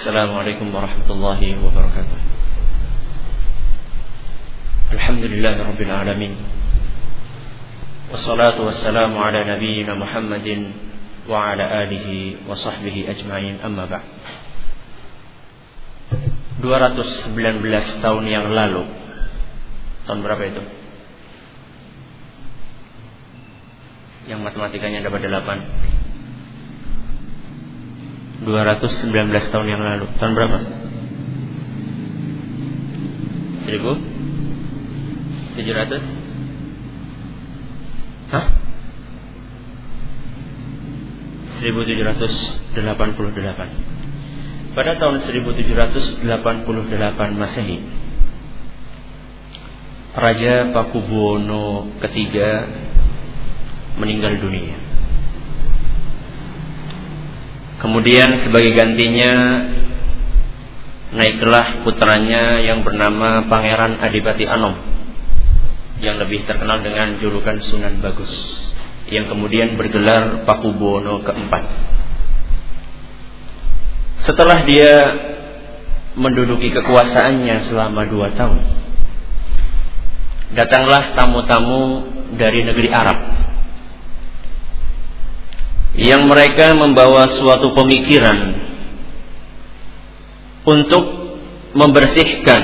السلام عليكم ورحمة الله وبركاته الحمد لله رب العالمين والصلاة والسلام على نبينا محمد وعلى آله وصحبه أجمعين أما بعد 219 tahun yang lalu Tahun berapa itu? Yang matematikanya dapat 8 219 tahun yang lalu. Tahun berapa? 1700? Hah? 1788. Pada tahun 1788 Masehi, Raja Pakubuwono ketiga meninggal dunia. Kemudian sebagai gantinya naiklah putranya yang bernama Pangeran Adipati Anom yang lebih terkenal dengan julukan Sunan Bagus yang kemudian bergelar Pakubuwono keempat. Setelah dia menduduki kekuasaannya selama dua tahun, datanglah tamu-tamu dari negeri Arab yang mereka membawa suatu pemikiran untuk membersihkan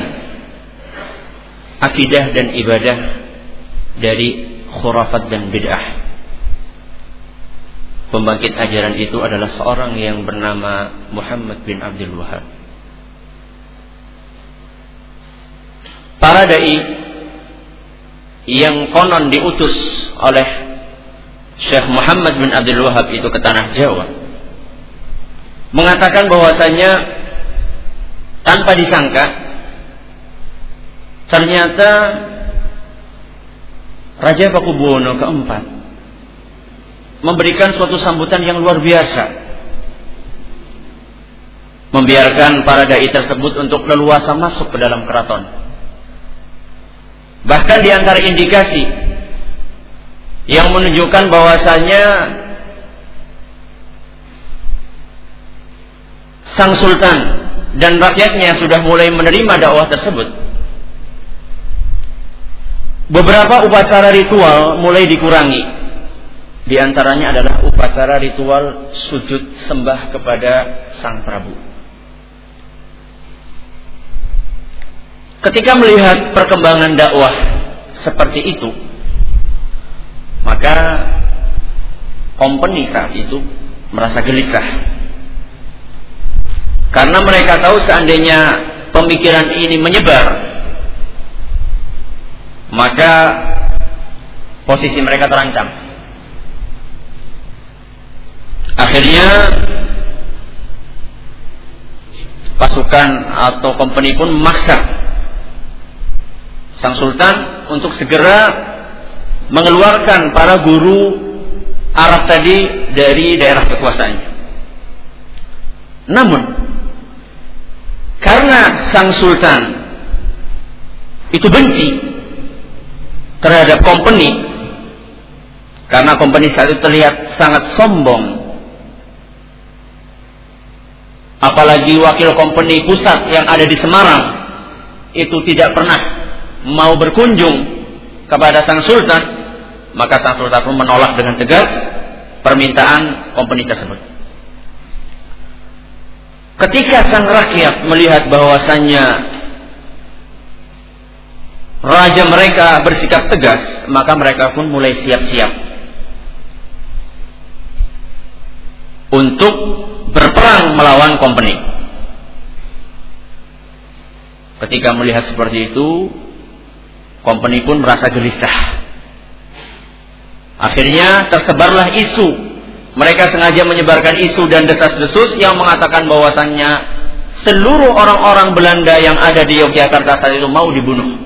akidah dan ibadah dari khurafat dan bid'ah. Pembangkit ajaran itu adalah seorang yang bernama Muhammad bin Abdul Wahab. Para dai yang konon diutus oleh Syekh Muhammad bin Abdul Wahab itu ke tanah Jawa. Mengatakan bahwasanya tanpa disangka ternyata Raja Pakubuwono keempat memberikan suatu sambutan yang luar biasa. Membiarkan para dai tersebut untuk leluasa masuk ke dalam keraton. Bahkan di antara indikasi yang menunjukkan bahwasanya sang sultan dan rakyatnya sudah mulai menerima dakwah tersebut. Beberapa upacara ritual mulai dikurangi. Di antaranya adalah upacara ritual sujud sembah kepada sang Prabu. Ketika melihat perkembangan dakwah seperti itu, maka company saat itu merasa gelisah. Karena mereka tahu seandainya pemikiran ini menyebar, maka posisi mereka terancam. Akhirnya pasukan atau company pun memaksa sang sultan untuk segera mengeluarkan para guru Arab tadi dari daerah kekuasaannya. Namun karena sang sultan itu benci terhadap company karena company saat itu terlihat sangat sombong apalagi wakil company pusat yang ada di Semarang itu tidak pernah mau berkunjung kepada sang sultan maka sang sultan pun menolak dengan tegas permintaan company tersebut. Ketika sang rakyat melihat bahwasannya raja mereka bersikap tegas, maka mereka pun mulai siap-siap untuk berperang melawan company. Ketika melihat seperti itu, company pun merasa gelisah Akhirnya tersebarlah isu. Mereka sengaja menyebarkan isu dan desas-desus yang mengatakan bahwasannya seluruh orang-orang Belanda yang ada di Yogyakarta saat itu mau dibunuh.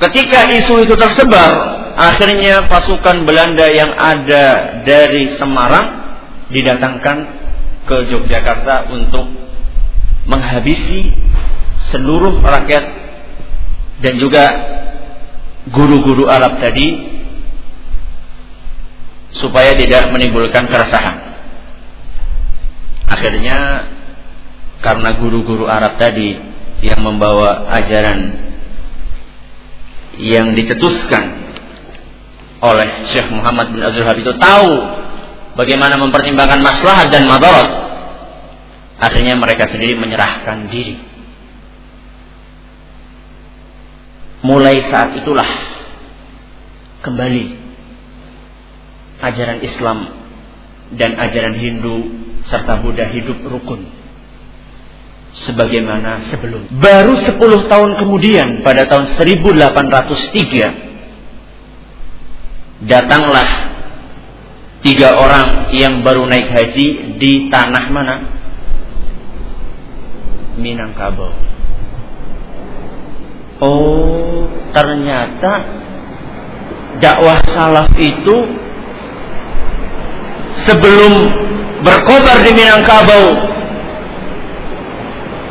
Ketika isu itu tersebar, akhirnya pasukan Belanda yang ada dari Semarang didatangkan ke Yogyakarta untuk menghabisi seluruh rakyat dan juga guru-guru Arab tadi supaya tidak menimbulkan keresahan. Akhirnya karena guru-guru Arab tadi yang membawa ajaran yang dicetuskan oleh Syekh Muhammad bin Abdul Habib itu tahu bagaimana mempertimbangkan maslahat dan madarat akhirnya mereka sendiri menyerahkan diri mulai saat itulah kembali ajaran Islam dan ajaran Hindu serta Buddha hidup rukun sebagaimana sebelum. Baru 10 tahun kemudian pada tahun 1803 datanglah tiga orang yang baru naik haji di tanah mana? Minangkabau. Oh, ternyata dakwah salaf itu sebelum berkobar di Minangkabau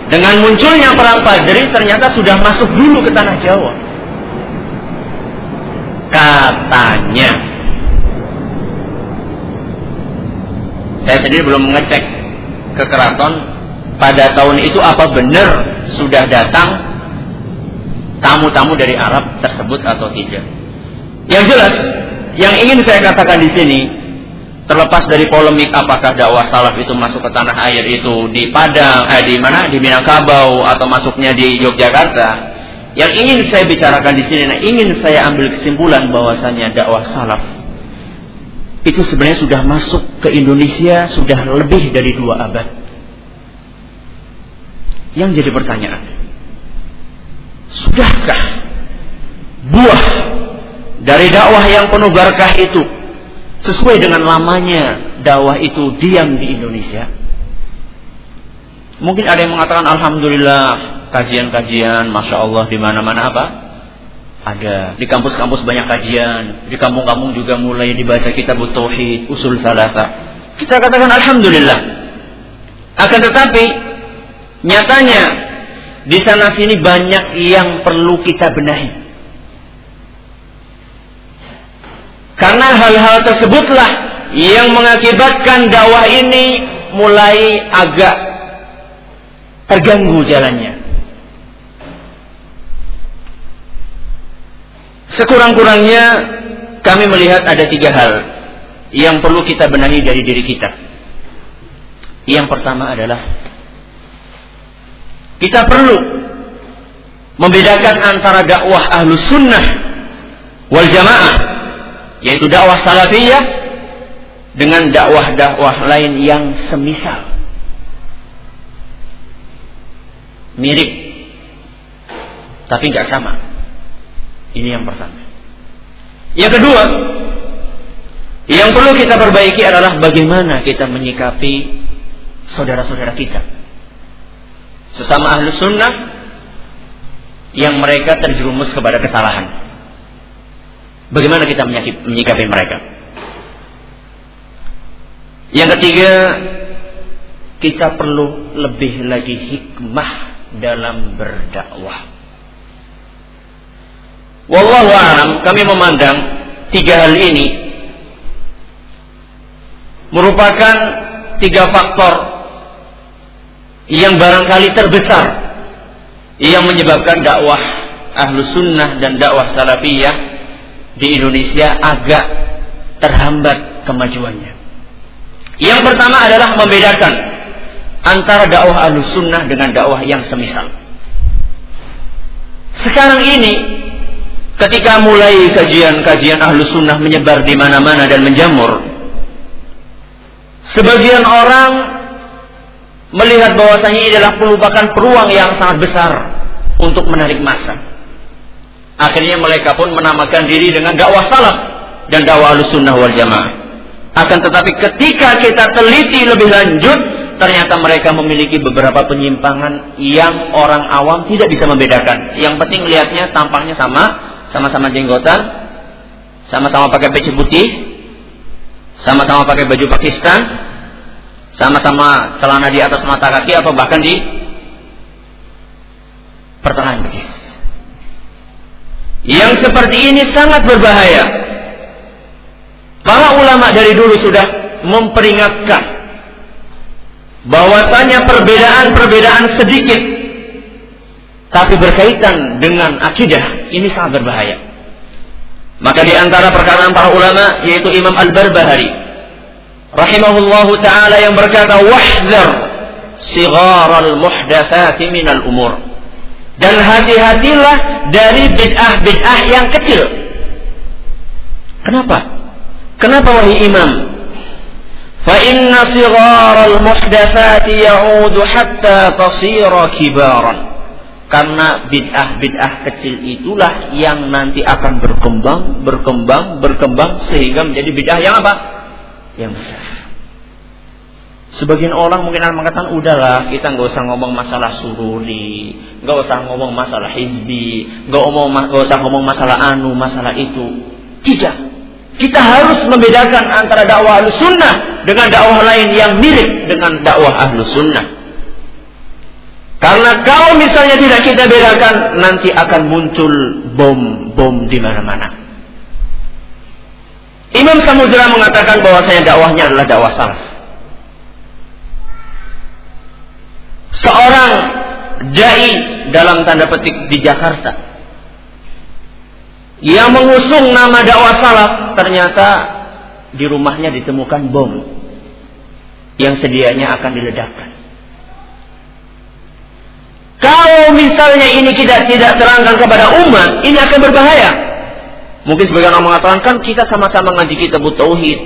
dengan munculnya perang Padri ternyata sudah masuk dulu ke tanah Jawa. Katanya. Saya sendiri belum mengecek ke keraton pada tahun itu apa benar sudah datang tamu-tamu dari Arab tersebut atau tidak. Yang jelas, yang ingin saya katakan di sini, terlepas dari polemik apakah dakwah salaf itu masuk ke tanah air itu di Padang, eh, di mana, di Minangkabau atau masuknya di Yogyakarta, yang ingin saya bicarakan di sini, nah, ingin saya ambil kesimpulan bahwasanya dakwah salaf itu sebenarnya sudah masuk ke Indonesia sudah lebih dari dua abad. Yang jadi pertanyaan, sudahkah buah dari dakwah yang penuh berkah itu sesuai dengan lamanya dakwah itu diam di Indonesia. Mungkin ada yang mengatakan Alhamdulillah kajian-kajian, masya Allah di mana-mana apa? Ada di kampus-kampus banyak kajian, di kampung-kampung juga mulai dibaca kitab tauhid, usul salasa. Kita katakan Alhamdulillah. Akan tetapi nyatanya di sana sini banyak yang perlu kita benahi. Karena hal-hal tersebutlah yang mengakibatkan dakwah ini mulai agak terganggu jalannya. Sekurang-kurangnya kami melihat ada tiga hal yang perlu kita benahi dari diri kita. Yang pertama adalah kita perlu membedakan antara dakwah ahlus sunnah wal jamaah yaitu dakwah salafiyah dengan dakwah-dakwah lain yang semisal. Mirip tapi nggak sama. Ini yang pertama. Yang kedua yang perlu kita perbaiki adalah bagaimana kita menyikapi saudara-saudara kita. Sesama ahlu sunnah yang mereka terjerumus kepada kesalahan Bagaimana kita menyikapi mereka? Yang ketiga, kita perlu lebih lagi hikmah dalam berdakwah. Wallahu a'lam, kami memandang tiga hal ini merupakan tiga faktor yang barangkali terbesar yang menyebabkan dakwah ahlu sunnah dan dakwah salafiyah di Indonesia agak terhambat kemajuannya. Yang pertama adalah membedakan antara dakwah sunnah dengan dakwah yang semisal. Sekarang ini, ketika mulai kajian-kajian sunnah menyebar di mana-mana dan menjamur, sebagian orang melihat bahwasanya ini adalah merupakan peluang yang sangat besar untuk menarik massa. Akhirnya mereka pun menamakan diri dengan dakwah salaf dan dakwah sunnah wal jamaah. Akan tetapi ketika kita teliti lebih lanjut, ternyata mereka memiliki beberapa penyimpangan yang orang awam tidak bisa membedakan. Yang penting lihatnya tampangnya sama, sama-sama jenggotan, sama-sama pakai peci putih, sama-sama pakai baju Pakistan, sama-sama celana di atas mata kaki atau bahkan di pertengahan betis. Yang seperti ini sangat berbahaya. Para ulama dari dulu sudah memperingatkan bahwasanya perbedaan-perbedaan sedikit tapi berkaitan dengan akidah ini sangat berbahaya. Maka di antara perkataan para ulama yaitu Imam Al-Barbahari rahimahullahu taala yang berkata wahdhar sigharal muhdatsati minal umur. Dan hati-hatilah dari bid'ah-bid'ah yang kecil. Kenapa? Kenapa wahai imam? فإن صغار المحدثات يعود حتى تصير كبارا karena bid'ah-bid'ah kecil itulah yang nanti akan berkembang, berkembang, berkembang sehingga menjadi bid'ah yang apa? Yang besar. Sebagian orang mungkin akan mengatakan, udahlah kita nggak usah ngomong masalah sururi, nggak usah ngomong masalah hizbi, nggak usah ngomong masalah anu, masalah itu. Tidak. Kita harus membedakan antara dakwah sunnah dengan dakwah lain yang mirip dengan dakwah ahlu sunnah. Karena kalau misalnya tidak kita bedakan, nanti akan muncul bom-bom di mana-mana. Imam Samudra mengatakan bahwasanya dakwahnya adalah dakwah salaf. Seorang dai dalam tanda petik di Jakarta yang mengusung nama dakwah salaf ternyata di rumahnya ditemukan bom yang sedianya akan diledakkan. Kalau misalnya ini tidak tidak terangkan kepada umat, ini akan berbahaya. Mungkin sebagian orang mengatakan kan kita sama-sama ngaji kita tauhid.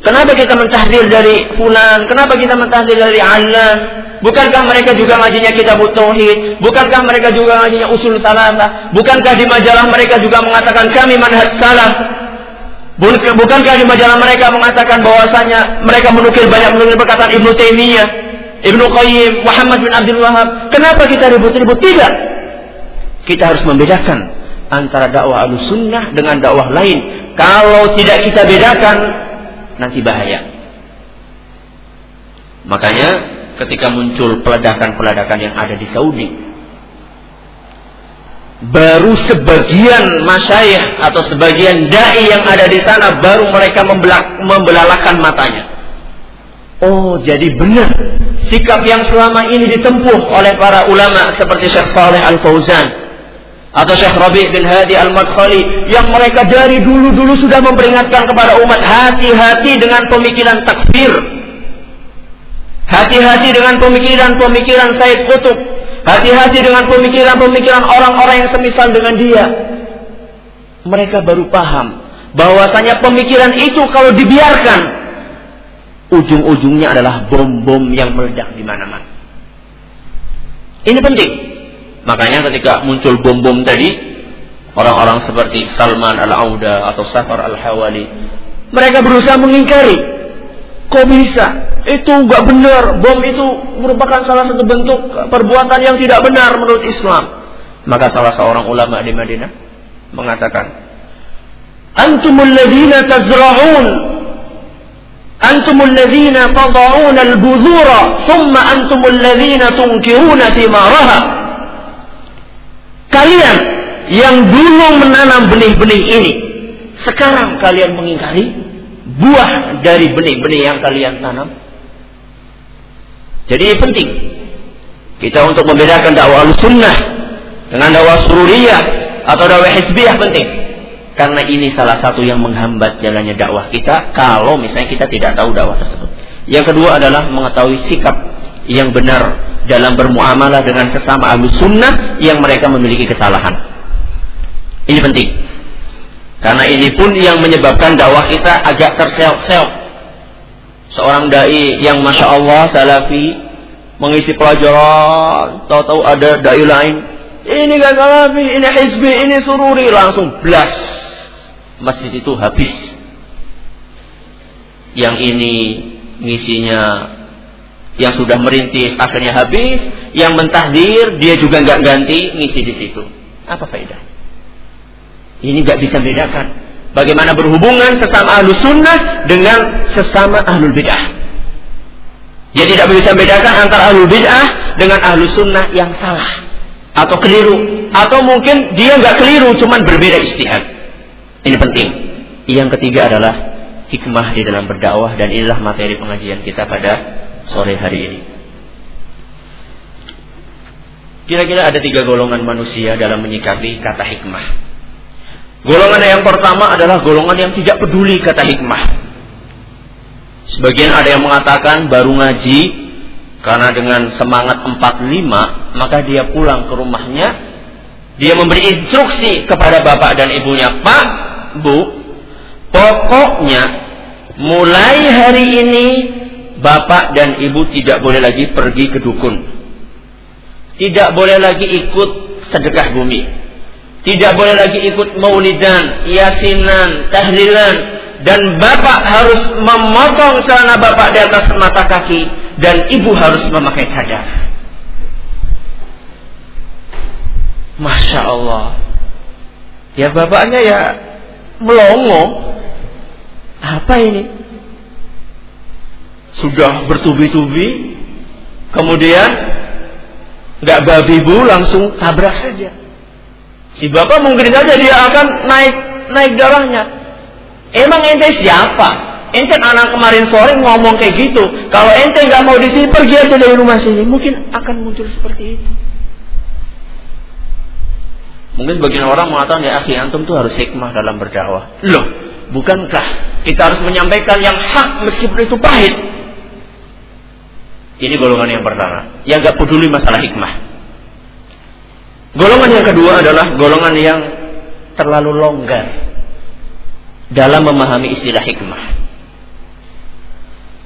Kenapa kita mentahdir dari fulan? Kenapa kita mentahdir dari alan? Bukankah mereka juga ngajinya kita tauhid? Bukankah mereka juga ngajinya usul salah? Bukankah di majalah mereka juga mengatakan kami manhaj salaf? Bukankah di majalah mereka mengatakan bahwasanya mereka menukil banyak menukil perkataan Ibnu Taimiyah, Ibnu Qayyim, Muhammad bin Abdul Wahab. Kenapa kita ribut-ribut? Tidak. Kita harus membedakan antara dakwah sunnah dengan dakwah lain. Kalau tidak kita bedakan, nanti bahaya. Makanya ketika muncul peledakan-peledakan yang ada di Saudi, baru sebagian masyayikh atau sebagian dai yang ada di sana baru mereka membelalakan matanya. Oh, jadi benar sikap yang selama ini ditempuh oleh para ulama seperti Syekh Saleh Al Fauzan atau Syekh Rabi bin Hadi Al Madkhali yang mereka dari dulu-dulu sudah memperingatkan kepada umat hati-hati dengan pemikiran takfir. Hati-hati dengan pemikiran-pemikiran Said Qutb Hati-hati dengan pemikiran-pemikiran orang-orang yang semisal dengan dia. Mereka baru paham bahwasanya pemikiran itu kalau dibiarkan ujung-ujungnya adalah bom-bom yang meledak di mana-mana. Ini penting. Makanya ketika muncul bom-bom tadi, orang-orang seperti Salman Al-Auda atau Safar Al-Hawali, mereka berusaha mengingkari Kok bisa? Itu nggak benar. Bom itu merupakan salah satu bentuk perbuatan yang tidak benar menurut Islam. Maka salah seorang ulama di Madinah mengatakan, Antumul ladina tazra'un Antumul ladina tada'un al-buzura Thumma antumul ladina tunkiruna thimaraha Kalian yang dulu menanam benih-benih ini Sekarang kalian mengingkari buah dari benih-benih yang kalian tanam. Jadi ini penting kita untuk membedakan dakwah sunnah dengan dakwah sururiyah atau dakwah hizbiyah penting. Karena ini salah satu yang menghambat jalannya dakwah kita kalau misalnya kita tidak tahu dakwah tersebut. Yang kedua adalah mengetahui sikap yang benar dalam bermuamalah dengan sesama ahlu sunnah yang mereka memiliki kesalahan. Ini penting. Karena ini pun yang menyebabkan dakwah kita agak terseok-seok. Seorang dai yang masya Allah salafi mengisi pelajaran, tahu-tahu ada dai lain. Ini gak salafi, ini hizbi, ini sururi, langsung blas. Masjid itu habis. Yang ini ngisinya yang sudah merintis akhirnya habis, yang mentahdir dia juga nggak ganti ngisi di situ. Apa faedah? Ini nggak bisa bedakan. Bagaimana berhubungan sesama ahlu sunnah dengan sesama ahlul bid'ah. Dia tidak bisa bedakan antara ahlul bid'ah dengan ahlu sunnah yang salah atau keliru atau mungkin dia nggak keliru cuman berbeda istihad. Ini penting. Yang ketiga adalah hikmah di dalam berdakwah dan inilah materi pengajian kita pada sore hari ini. Kira-kira ada tiga golongan manusia dalam menyikapi kata hikmah. Golongan yang pertama adalah golongan yang tidak peduli kata hikmah. Sebagian ada yang mengatakan baru ngaji karena dengan semangat 45 maka dia pulang ke rumahnya dia memberi instruksi kepada bapak dan ibunya, "Pak, Bu, pokoknya mulai hari ini bapak dan ibu tidak boleh lagi pergi ke dukun." tidak boleh lagi ikut sedekah bumi. Tidak boleh lagi ikut maulidan, yasinan, tahlilan. Dan bapak harus memotong celana bapak di atas mata kaki. Dan ibu harus memakai cadar. Masya Allah. Ya bapaknya ya melongo. Apa ini? Sudah bertubi-tubi. Kemudian nggak babi bu langsung tabrak saja. Si bapak mungkin saja dia akan naik naik darahnya. Emang ente siapa? Ente anak kemarin sore ngomong kayak gitu. Kalau ente nggak mau di sini pergi aja dari rumah sini. Mungkin akan muncul seperti itu. Mungkin sebagian orang mengatakan ya akhi antum tuh harus hikmah dalam berdakwah. Loh, bukankah kita harus menyampaikan yang hak meskipun itu pahit? Ini golongan yang pertama, yang gak peduli masalah hikmah. Golongan yang kedua adalah golongan yang terlalu longgar dalam memahami istilah hikmah.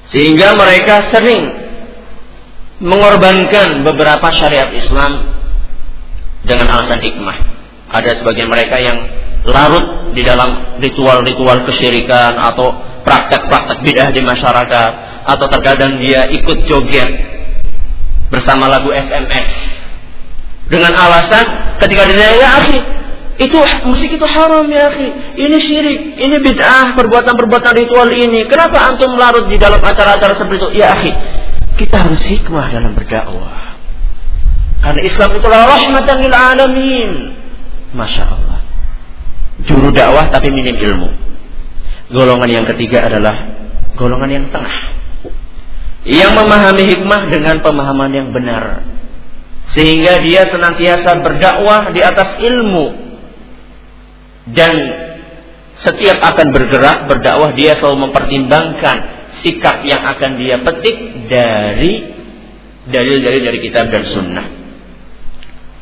Sehingga mereka sering mengorbankan beberapa syariat Islam dengan alasan hikmah. Ada sebagian mereka yang larut di dalam ritual-ritual kesyirikan atau praktek-praktek bidah di masyarakat atau terkadang dia ikut joget bersama lagu SMS dengan alasan ketika dia ya akhi itu musik itu haram ya akhi. Ini syirik ini bid'ah perbuatan-perbuatan ritual ini. Kenapa antum larut di dalam acara-acara seperti itu? Ya akhi kita harus hikmah dalam berdakwah. Karena Islam itu rahmatan lil alamin. Masya Allah. Juru dakwah tapi minim ilmu. Golongan yang ketiga adalah golongan yang tengah. Yang memahami hikmah dengan pemahaman yang benar sehingga dia senantiasa berdakwah di atas ilmu dan setiap akan bergerak berdakwah dia selalu mempertimbangkan sikap yang akan dia petik dari dalil-dalil dari kitab dan sunnah.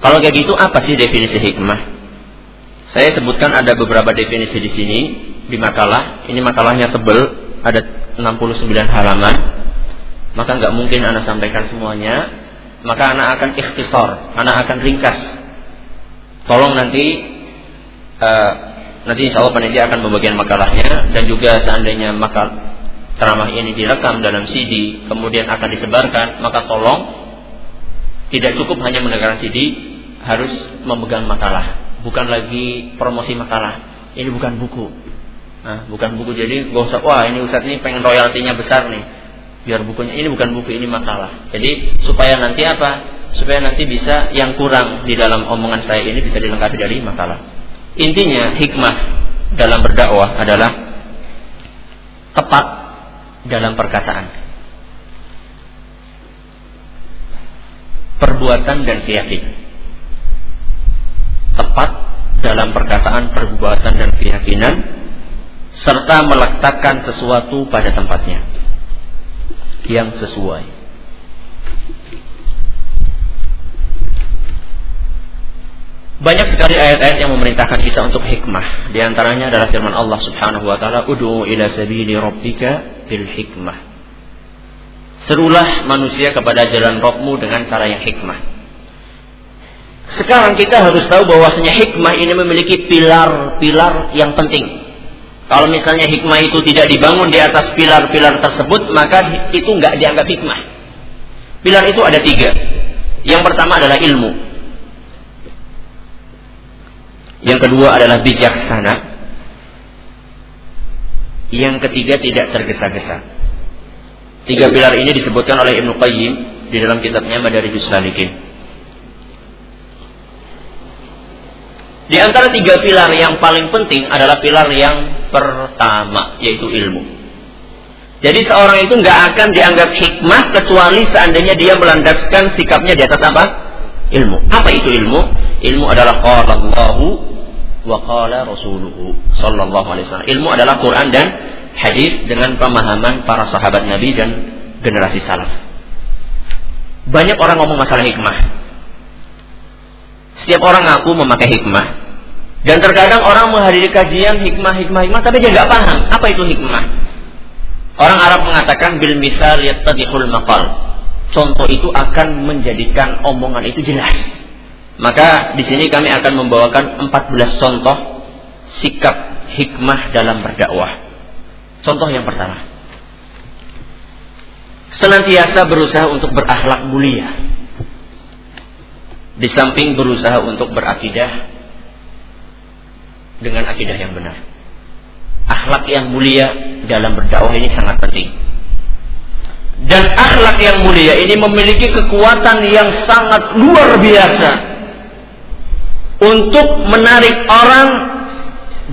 Kalau kayak gitu apa sih definisi hikmah? Saya sebutkan ada beberapa definisi di sini di makalah. Ini makalahnya tebel, ada 69 halaman maka nggak mungkin anak sampaikan semuanya maka anak akan ikhtisar anak akan ringkas. Tolong nanti uh, nanti insya Allah panitia akan membagikan makalahnya dan juga seandainya makal ceramah ini direkam dalam CD kemudian akan disebarkan maka tolong tidak cukup hanya mendengarkan CD harus memegang makalah. Bukan lagi promosi makalah. Ini bukan buku. Nah, bukan buku. Jadi gak usah wah ini Ustadz ini pengen royaltinya besar nih biar bukunya ini bukan buku ini makalah. Jadi supaya nanti apa? Supaya nanti bisa yang kurang di dalam omongan saya ini bisa dilengkapi dari makalah. Intinya hikmah dalam berdakwah adalah tepat dalam perkataan. Perbuatan dan keyakinan. Tepat dalam perkataan, perbuatan dan keyakinan serta meletakkan sesuatu pada tempatnya yang sesuai. Banyak sekali ayat-ayat yang memerintahkan kita untuk hikmah. Di antaranya adalah firman Allah Subhanahu wa taala, "Ud'u ila sabili rabbika bil hikmah." Serulah manusia kepada jalan Rabbmu dengan cara yang hikmah. Sekarang kita harus tahu bahwasanya hikmah ini memiliki pilar-pilar yang penting. Kalau misalnya hikmah itu tidak dibangun di atas pilar-pilar tersebut, maka itu nggak dianggap hikmah. Pilar itu ada tiga. Yang pertama adalah ilmu. Yang kedua adalah bijaksana. Yang ketiga tidak tergesa-gesa. Tiga pilar ini disebutkan oleh Ibnu Qayyim di dalam kitabnya Madarijus Salikin. Di antara tiga pilar yang paling penting adalah pilar yang pertama yaitu ilmu. Jadi seorang itu nggak akan dianggap hikmah kecuali seandainya dia melandaskan sikapnya di atas apa? ilmu. Apa itu ilmu? Ilmu adalah Allahu wa qala rasuluhu sallallahu alaihi wasallam. Ilmu adalah Quran dan hadis dengan pemahaman para sahabat Nabi dan generasi salaf. Banyak orang ngomong masalah hikmah. Setiap orang ngaku memakai hikmah. Dan terkadang orang menghadiri kajian hikmah, hikmah, hikmah, tapi dia nggak paham apa itu hikmah. Orang Arab mengatakan bil misal yattadihul maqal. Contoh itu akan menjadikan omongan itu jelas. Maka di sini kami akan membawakan 14 contoh sikap hikmah dalam berdakwah. Contoh yang pertama. Senantiasa berusaha untuk berakhlak mulia. Di samping berusaha untuk berakidah dengan akidah yang benar. Akhlak yang mulia dalam berdakwah ini sangat penting. Dan akhlak yang mulia ini memiliki kekuatan yang sangat luar biasa untuk menarik orang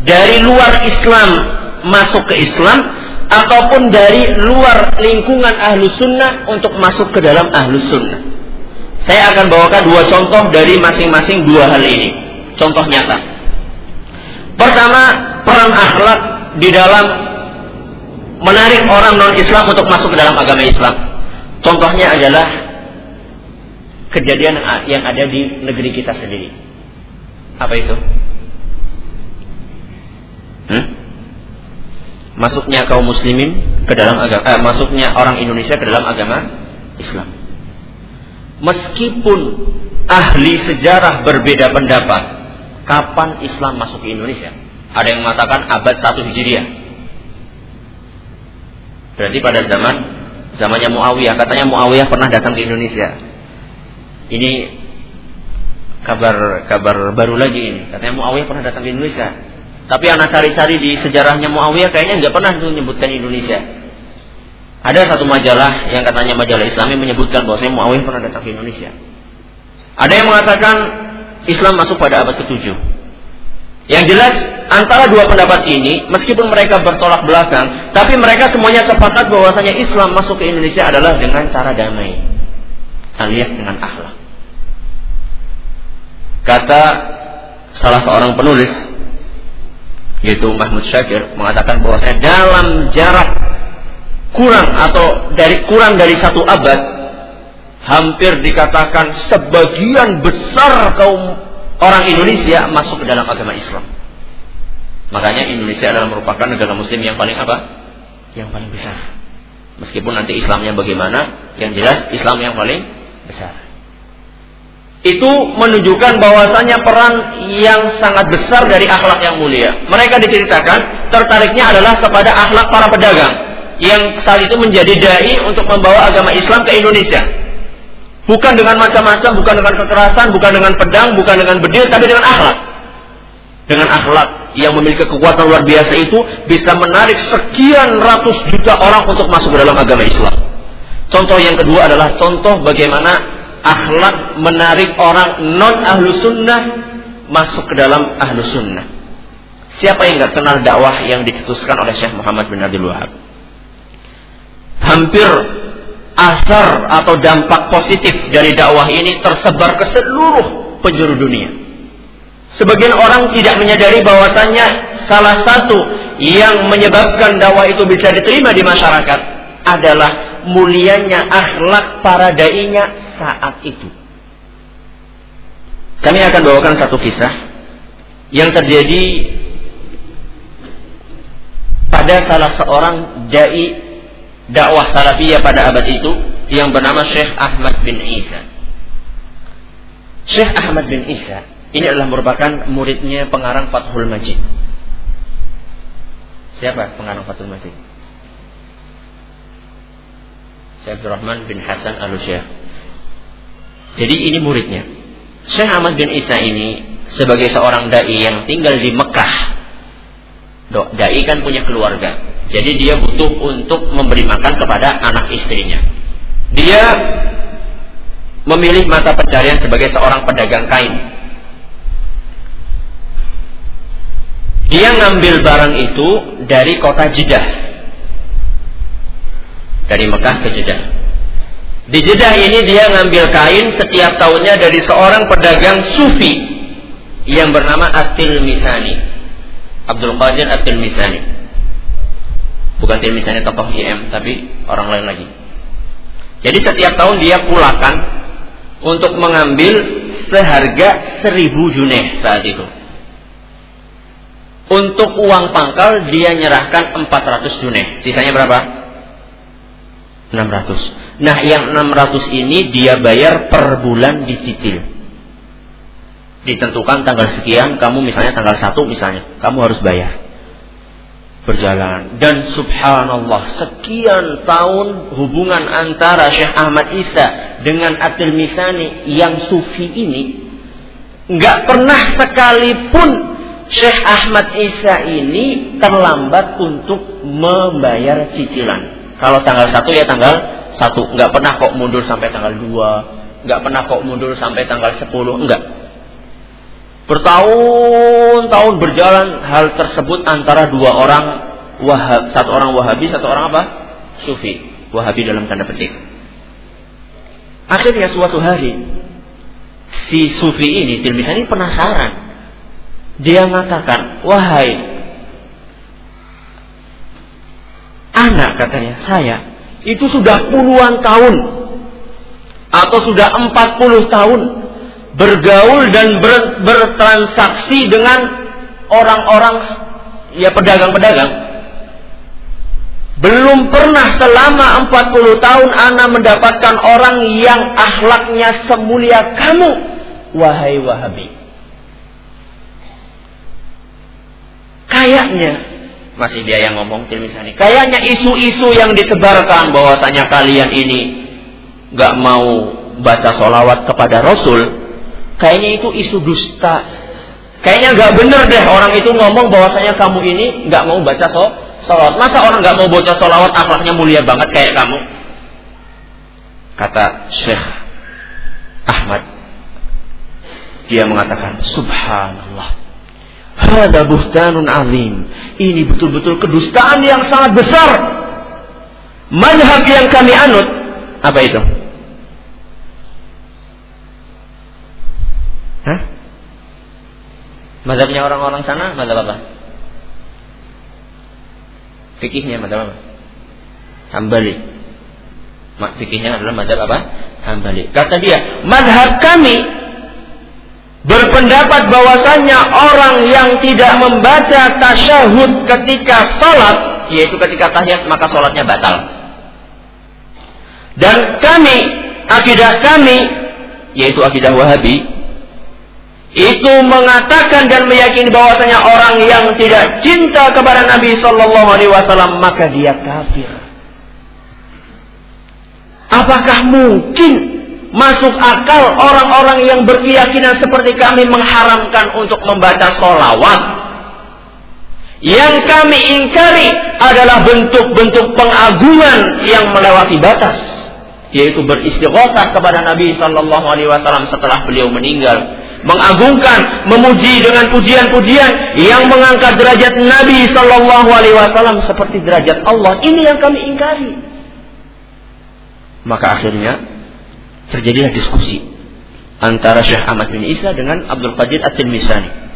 dari luar Islam masuk ke Islam ataupun dari luar lingkungan ahlu sunnah untuk masuk ke dalam ahlu sunnah. Saya akan bawakan dua contoh dari masing-masing dua hal ini. Contoh nyata. Pertama, peran akhlak di dalam menarik orang non-Islam untuk masuk ke dalam agama Islam. Contohnya adalah kejadian yang ada di negeri kita sendiri. Apa itu? Hmm? Masuknya kaum muslimin ke dalam agama, eh, masuknya orang Indonesia ke dalam agama Islam. Meskipun ahli sejarah berbeda pendapat, kapan Islam masuk ke Indonesia? Ada yang mengatakan abad 1 Hijriah. Berarti pada zaman zamannya Muawiyah, katanya Muawiyah pernah datang ke Indonesia. Ini kabar kabar baru lagi ini. Katanya Muawiyah pernah datang ke Indonesia. Tapi anak cari-cari di sejarahnya Muawiyah kayaknya nggak pernah tuh menyebutkan Indonesia. Ada satu majalah yang katanya majalah Islami menyebutkan bahwa Muawiyah pernah datang ke Indonesia. Ada yang mengatakan Islam masuk pada abad ke-7. Yang jelas antara dua pendapat ini meskipun mereka bertolak belakang, tapi mereka semuanya sepakat bahwasanya Islam masuk ke Indonesia adalah dengan cara damai alias dengan akhlak. Kata salah seorang penulis yaitu Mahmud Syakir mengatakan bahwa saya dalam jarak kurang atau dari kurang dari satu abad hampir dikatakan sebagian besar kaum orang Indonesia masuk ke dalam agama Islam. Makanya Indonesia adalah merupakan negara muslim yang paling apa? Yang paling besar. Meskipun nanti Islamnya bagaimana, yang jelas Islam yang paling besar itu menunjukkan bahwasanya peran yang sangat besar dari akhlak yang mulia. Mereka diceritakan tertariknya adalah kepada akhlak para pedagang yang saat itu menjadi dai untuk membawa agama Islam ke Indonesia. Bukan dengan macam-macam, bukan dengan kekerasan, bukan dengan pedang, bukan dengan bedil, tapi dengan akhlak. Dengan akhlak yang memiliki kekuatan luar biasa itu bisa menarik sekian ratus juta orang untuk masuk ke dalam agama Islam. Contoh yang kedua adalah contoh bagaimana akhlak menarik orang non ahlu sunnah masuk ke dalam ahlu sunnah. Siapa yang nggak kenal dakwah yang dicetuskan oleh Syekh Muhammad bin Abdul Wahab? Hampir asar atau dampak positif dari dakwah ini tersebar ke seluruh penjuru dunia. Sebagian orang tidak menyadari bahwasannya salah satu yang menyebabkan dakwah itu bisa diterima di masyarakat adalah mulianya akhlak para dai-nya saat itu. Kami akan bawakan satu kisah yang terjadi pada salah seorang dai dakwah salafiyah pada abad itu yang bernama Syekh Ahmad bin Isa. Syekh Ahmad bin Isa ini adalah merupakan muridnya pengarang Fathul Majid. Siapa pengarang Fathul Majid? Syekh Abdurrahman bin Hasan al-Syekh. Jadi ini muridnya. Syekh Ahmad bin Isa ini sebagai seorang dai yang tinggal di Mekah. Dai kan punya keluarga. Jadi dia butuh untuk memberi makan kepada anak istrinya. Dia memilih mata pencarian sebagai seorang pedagang kain. Dia ngambil barang itu dari kota Jeddah. Dari Mekah ke Jeddah. Di Jeddah ini dia ngambil kain setiap tahunnya dari seorang pedagang sufi yang bernama Atil Misani. Abdul Qadir Atil Misani. Bukan Atil Misani tokoh IM, tapi orang lain lagi. Jadi setiap tahun dia pulakan untuk mengambil seharga seribu juneh saat itu. Untuk uang pangkal dia nyerahkan 400 juneh. Sisanya berapa? 600. Nah yang 600 ini dia bayar per bulan dicicil. Ditentukan tanggal sekian, kamu misalnya tanggal 1 misalnya, kamu harus bayar berjalan dan subhanallah sekian tahun hubungan antara Syekh Ahmad Isa dengan Atil Misani yang sufi ini nggak pernah sekalipun Syekh Ahmad Isa ini terlambat untuk membayar cicilan. Kalau tanggal satu ya tanggal satu, nggak pernah kok mundur sampai tanggal dua, nggak pernah kok mundur sampai tanggal sepuluh, enggak. Bertahun-tahun berjalan hal tersebut antara dua orang wahab, satu orang wahabi, satu orang apa? Sufi. Wahabi dalam tanda petik. Akhirnya suatu hari si sufi ini, Tilmisan ini penasaran. Dia mengatakan, wahai anak katanya saya itu sudah puluhan tahun atau sudah empat puluh tahun bergaul dan ber, bertransaksi dengan orang-orang ya pedagang-pedagang. Belum pernah selama 40 tahun Ana mendapatkan orang yang akhlaknya semulia kamu, wahai Wahabi. Kayaknya masih dia yang ngomong misalnya. Kayaknya isu-isu yang disebarkan bahwasanya kalian ini nggak mau baca solawat kepada Rasul Kayaknya itu isu dusta. Kayaknya nggak bener deh orang itu ngomong bahwasanya kamu ini nggak mau baca so solawat. Masa orang nggak mau baca solawat akhlaknya mulia banget kayak kamu? Kata Syekh Ahmad. Dia mengatakan, Subhanallah. Hada buhtanun azim. Ini betul-betul kedustaan yang sangat besar. Manhaj yang kami anut. Apa itu? Hah? Madhabnya orang-orang sana, madhab apa? Fikihnya madhab apa? Hambali. Fikihnya adalah madhab apa? Hambali. Kata dia, madhab kami berpendapat bahwasanya orang yang tidak membaca tasyahud ketika sholat, yaitu ketika tahiyat, maka sholatnya batal. Dan kami, akidah kami, yaitu akidah wahabi, itu mengatakan dan meyakini bahwasanya orang yang tidak cinta kepada Nabi Shallallahu Alaihi Wasallam maka dia kafir. Apakah mungkin masuk akal orang-orang yang berkeyakinan seperti kami mengharamkan untuk membaca solawat? Yang kami ingkari adalah bentuk-bentuk pengagungan yang melewati batas, yaitu beristighosa kepada Nabi Shallallahu Alaihi Wasallam setelah beliau meninggal mengagungkan, memuji dengan pujian-pujian yang mengangkat derajat Nabi Shallallahu Alaihi Wasallam seperti derajat Allah. Ini yang kami ingkari. Maka akhirnya terjadilah diskusi antara Syekh Ahmad bin Isa dengan Abdul Qadir At-Tilmisani.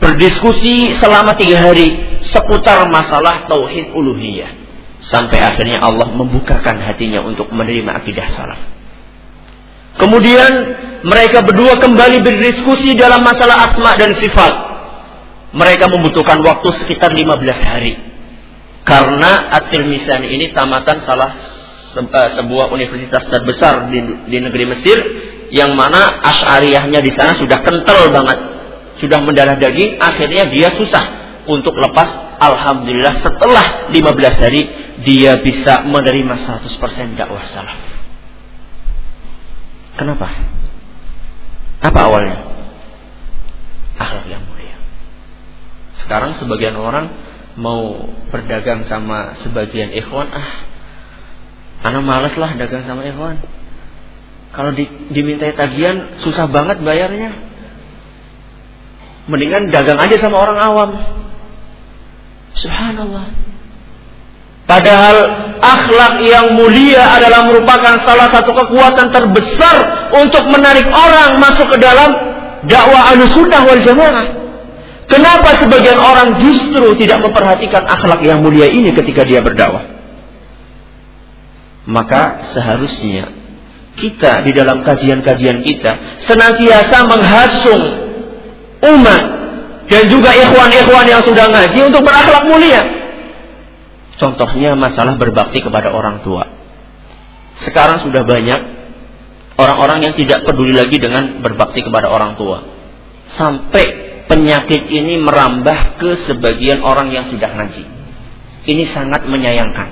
Berdiskusi selama tiga hari seputar masalah tauhid uluhiyah. Sampai akhirnya Allah membukakan hatinya untuk menerima akidah salaf. Kemudian mereka berdua kembali berdiskusi dalam masalah asma dan sifat. Mereka membutuhkan waktu sekitar 15 hari. Karena At-Tirmizani ini tamatan salah eh, sebuah universitas terbesar di, di negeri Mesir yang mana asyariyahnya di sana sudah kental banget, sudah mendarah daging, akhirnya dia susah untuk lepas. Alhamdulillah setelah 15 hari dia bisa menerima 100% dakwah salaf. Kenapa? Apa awalnya? Akhlak yang mulia. Sekarang sebagian orang mau berdagang sama sebagian ikhwan, ah, karena males lah dagang sama ikhwan. Kalau di, dimintai tagihan susah banget bayarnya. Mendingan dagang aja sama orang awam. Subhanallah. Padahal akhlak yang mulia adalah merupakan salah satu kekuatan terbesar untuk menarik orang masuk ke dalam dakwah sunnah wal jamaah. Kenapa sebagian orang justru tidak memperhatikan akhlak yang mulia ini ketika dia berdakwah? Maka seharusnya kita di dalam kajian-kajian kita senantiasa menghasung umat dan juga ikhwan-ikhwan yang sudah ngaji untuk berakhlak mulia. Contohnya masalah berbakti kepada orang tua. Sekarang sudah banyak orang-orang yang tidak peduli lagi dengan berbakti kepada orang tua. Sampai penyakit ini merambah ke sebagian orang yang sudah ngaji. Ini sangat menyayangkan.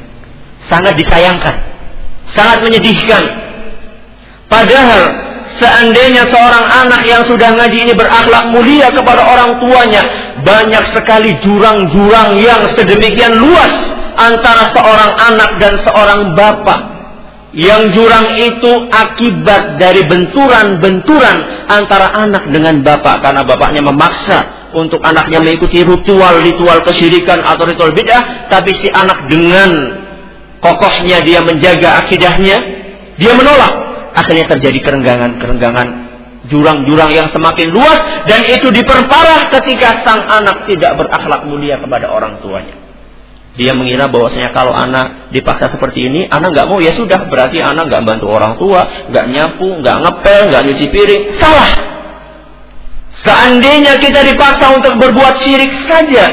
Sangat disayangkan. Sangat menyedihkan. Padahal seandainya seorang anak yang sudah ngaji ini berakhlak mulia kepada orang tuanya, banyak sekali jurang-jurang yang sedemikian luas antara seorang anak dan seorang bapak yang jurang itu akibat dari benturan-benturan antara anak dengan bapak. Karena bapaknya memaksa untuk anaknya mengikuti ritual-ritual kesyirikan atau ritual bid'ah tapi si anak dengan kokohnya dia menjaga akidahnya dia menolak. Akhirnya terjadi kerenggangan-kerenggangan jurang-jurang yang semakin luas dan itu diperparah ketika sang anak tidak berakhlak mulia kepada orang tuanya dia mengira bahwasanya kalau anak dipaksa seperti ini, anak nggak mau ya sudah berarti anak nggak bantu orang tua, nggak nyapu, nggak ngepel, nggak nyuci piring. Salah. Seandainya kita dipaksa untuk berbuat syirik saja,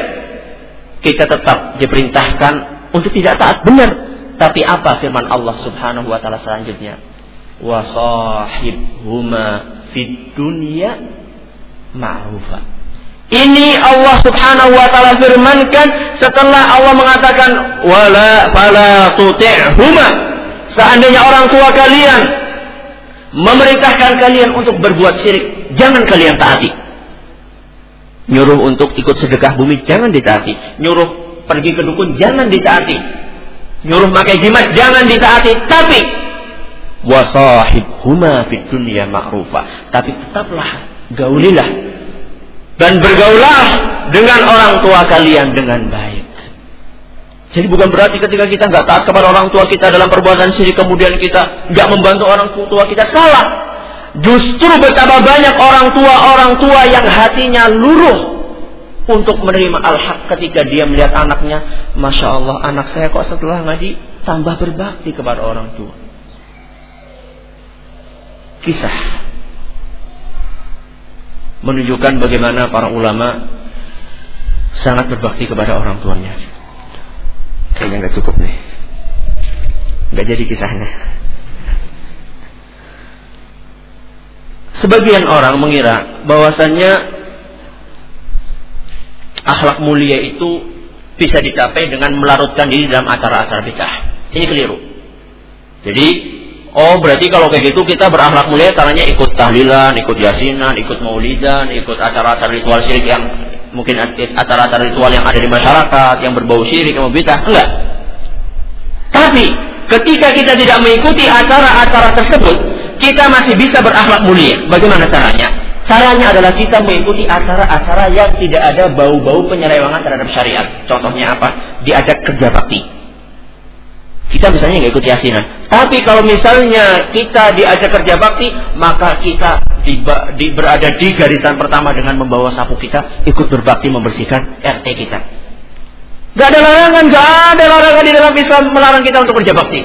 kita tetap diperintahkan untuk tidak taat benar. Tapi apa firman Allah Subhanahu wa taala selanjutnya? Wasahibhuma fid dunya ma'rufa. Ini Allah Subhanahu wa taala firmankan setelah Allah mengatakan wala fala tuti'huma. Seandainya orang tua kalian memerintahkan kalian untuk berbuat syirik, jangan kalian taati. Nyuruh untuk ikut sedekah bumi jangan ditaati. Nyuruh pergi ke dukun jangan ditaati. Nyuruh pakai jimat jangan ditaati. Tapi wasahibhuma fid dunya ma'rufa. Tapi tetaplah gaulilah dan bergaulah dengan orang tua kalian dengan baik. Jadi bukan berarti ketika kita nggak taat kepada orang tua kita dalam perbuatan syirik kemudian kita nggak membantu orang tua kita salah. Justru betapa banyak orang tua orang tua yang hatinya luruh untuk menerima al-haq ketika dia melihat anaknya, masya Allah anak saya kok setelah ngaji tambah berbakti kepada orang tua. Kisah menunjukkan bagaimana para ulama sangat berbakti kepada orang tuanya. Kayaknya nggak cukup nih, nggak jadi kisahnya. Sebagian orang mengira bahwasannya akhlak mulia itu bisa dicapai dengan melarutkan diri dalam acara-acara bid'ah. Ini keliru. Jadi Oh berarti kalau kayak gitu kita berakhlak mulia caranya ikut tahlilan, ikut yasinan, ikut maulidan, ikut acara-acara ritual syirik yang mungkin acara-acara ritual yang ada di masyarakat yang berbau syirik yang bidah enggak. Tapi ketika kita tidak mengikuti acara-acara tersebut, kita masih bisa berakhlak mulia. Bagaimana caranya? Caranya adalah kita mengikuti acara-acara yang tidak ada bau-bau penyelewangan terhadap syariat. Contohnya apa? Diajak kerja bakti kita misalnya nggak ikut yasinan. Tapi kalau misalnya kita diajak kerja bakti, maka kita di, di, berada di garisan pertama dengan membawa sapu kita, ikut berbakti membersihkan RT kita. Gak ada larangan, gak ada larangan di dalam Islam melarang kita untuk kerja bakti.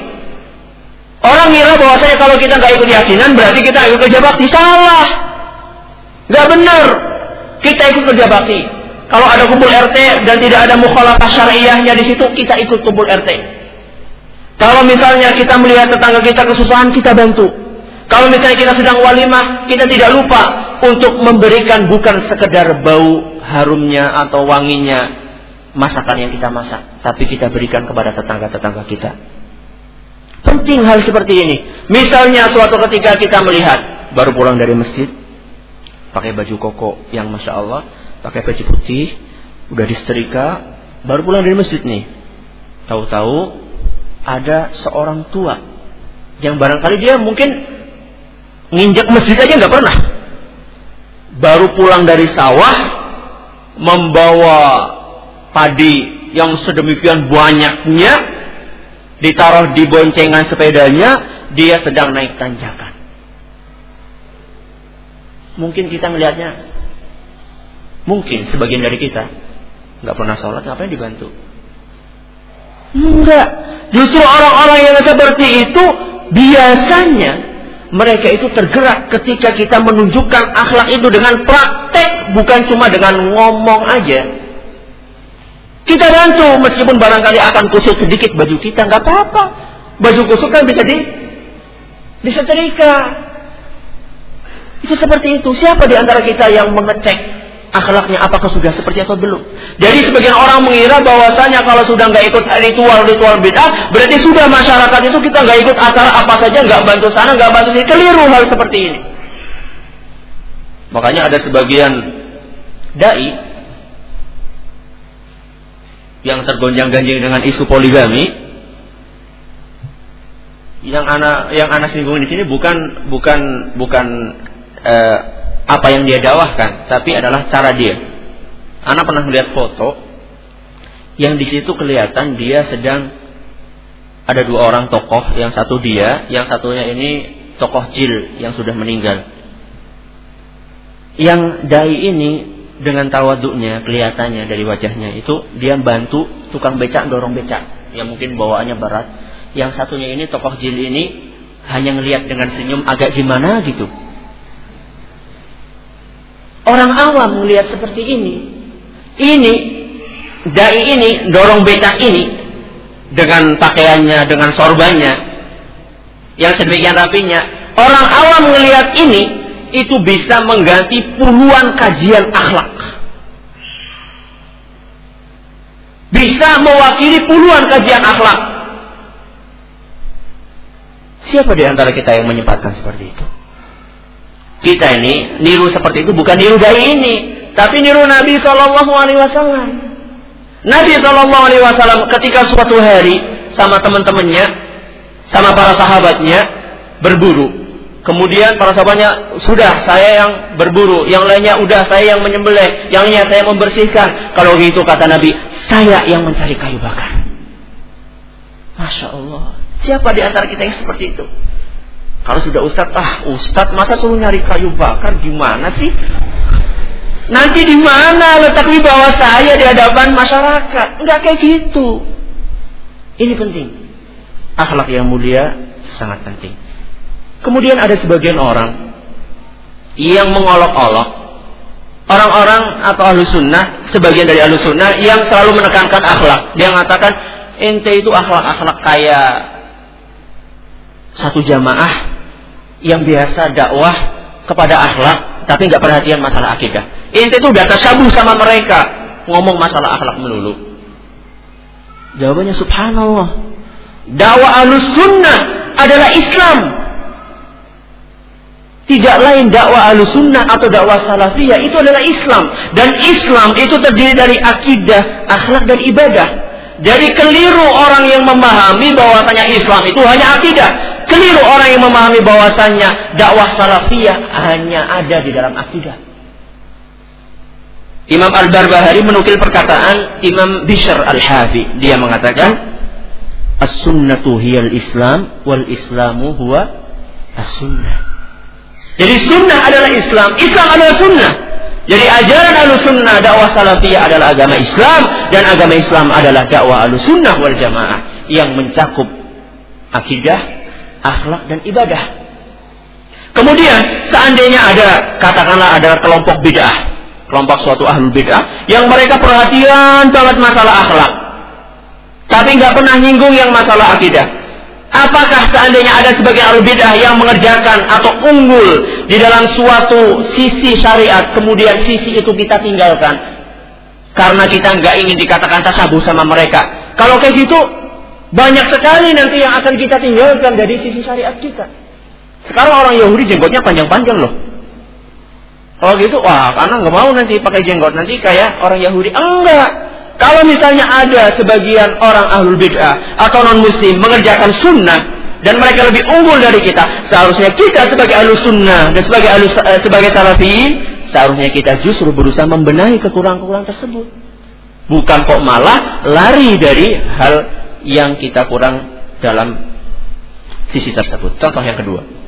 Orang ngira bahwasanya kalau kita nggak ikut yasinan berarti kita ikut kerja bakti. Salah. Gak benar. Kita ikut kerja bakti. Kalau ada kumpul RT dan tidak ada mukhalafah syariahnya di situ, kita ikut kumpul RT. Kalau misalnya kita melihat tetangga kita kesusahan, kita bantu. Kalau misalnya kita sedang walimah, kita tidak lupa untuk memberikan bukan sekedar bau harumnya atau wanginya masakan yang kita masak, tapi kita berikan kepada tetangga-tetangga kita. Penting hal seperti ini. Misalnya suatu ketika kita melihat baru pulang dari masjid, pakai baju koko yang masya Allah, pakai baju putih, udah disetrika, baru pulang dari masjid nih. Tahu-tahu ada seorang tua yang barangkali dia mungkin nginjak masjid aja nggak pernah. Baru pulang dari sawah membawa padi yang sedemikian banyaknya ditaruh di boncengan sepedanya, dia sedang naik tanjakan. Mungkin kita melihatnya, mungkin sebagian dari kita nggak pernah sholat, ngapain dibantu? Enggak. Justru orang-orang yang seperti itu biasanya mereka itu tergerak ketika kita menunjukkan akhlak itu dengan praktek, bukan cuma dengan ngomong aja. Kita bantu meskipun barangkali akan kusut sedikit baju kita, nggak apa-apa. Baju kusut kan bisa di bisa terika. Itu seperti itu. Siapa di antara kita yang mengecek akhlaknya apakah sudah seperti atau belum? Jadi sebagian orang mengira bahwasanya kalau sudah nggak ikut ritual-ritual bid'ah, berarti sudah masyarakat itu kita nggak ikut acara apa saja, nggak bantu sana, nggak bantu sini. Keliru hal seperti ini. Makanya ada sebagian dai yang tergonjang-ganjing dengan isu poligami yang anak yang anak singgung di sini bukan bukan bukan eh, apa yang dia dakwahkan tapi adalah cara dia. Anak pernah melihat foto yang di situ kelihatan dia sedang ada dua orang tokoh yang satu dia yang satunya ini tokoh jil yang sudah meninggal. Yang dai ini dengan tawaduknya kelihatannya dari wajahnya itu dia bantu tukang becak dorong becak. Yang mungkin bawaannya berat. Yang satunya ini tokoh jil ini hanya ngelihat dengan senyum agak gimana gitu orang awam melihat seperti ini ini dai ini dorong becak ini dengan pakaiannya dengan sorbannya yang sedemikian rapinya orang awam melihat ini itu bisa mengganti puluhan kajian akhlak. Bisa mewakili puluhan kajian akhlak. Siapa di antara kita yang menyempatkan seperti itu? Kita ini niru seperti itu bukan niru dai ini, tapi niru Nabi Shallallahu Alaihi Wasallam. Nabi Shallallahu Alaihi Wasallam ketika suatu hari sama teman-temannya, sama para sahabatnya berburu, Kemudian para sahabatnya, sudah saya yang berburu, yang lainnya udah saya yang menyembelih, yang lainnya saya membersihkan. Kalau gitu kata Nabi, saya yang mencari kayu bakar. Masya Allah. Siapa di antara kita yang seperti itu? Kalau sudah Ustadz, ah Ustadz masa suruh nyari kayu bakar gimana sih? Nanti di mana letak di bawah saya di hadapan masyarakat? Enggak kayak gitu. Ini penting. Akhlak yang mulia sangat penting. Kemudian ada sebagian orang yang mengolok-olok orang-orang atau ahlu sunnah, sebagian dari ahlu sunnah yang selalu menekankan akhlak. Dia mengatakan ente itu akhlak-akhlak kayak satu jamaah yang biasa dakwah kepada akhlak tapi nggak perhatian masalah akidah. Ente itu udah tersabu sama mereka ngomong masalah akhlak melulu. Jawabannya subhanallah. Dakwah ahlu sunnah adalah Islam tidak lain dakwah sunnah atau dakwah salafiyah itu adalah Islam dan Islam itu terdiri dari akidah, akhlak dan ibadah. Jadi keliru orang yang memahami bahwasanya Islam itu hanya akidah. Keliru orang yang memahami bahwasanya dakwah salafiyah hanya ada di dalam akidah. Imam Al-Barbahari menukil perkataan Imam Bishr Al-Hafi. Dia mengatakan, As-sunnatu hiyal Islam wal Islamu huwa as-sunnah. Jadi sunnah adalah Islam, Islam adalah sunnah. Jadi ajaran ahlu sunnah dakwah salafiyah adalah agama Islam dan agama Islam adalah dakwah ahlu sunnah wal jamaah yang mencakup akidah, akhlak dan ibadah. Kemudian seandainya ada katakanlah ada kelompok bid'ah, kelompok suatu ahlu bid'ah yang mereka perhatian banget masalah akhlak, tapi nggak pernah nyinggung yang masalah akidah. Apakah seandainya ada sebagian ahli bidah yang mengerjakan atau unggul di dalam suatu sisi syariat, kemudian sisi itu kita tinggalkan karena kita nggak ingin dikatakan tasabuh sama mereka. Kalau kayak gitu, banyak sekali nanti yang akan kita tinggalkan dari sisi syariat kita. Sekarang orang Yahudi jenggotnya panjang-panjang loh. Kalau gitu, wah, karena nggak mau nanti pakai jenggot nanti kayak orang Yahudi. Enggak, kalau misalnya ada sebagian orang ahlul bid'ah atau non muslim mengerjakan sunnah dan mereka lebih unggul dari kita, seharusnya kita sebagai ahlus sunnah dan sebagai ahlus, eh, sebagai salafiyin, seharusnya kita justru berusaha membenahi kekurangan-kekurangan tersebut. Bukan kok malah lari dari hal yang kita kurang dalam sisi tersebut. Contoh yang kedua.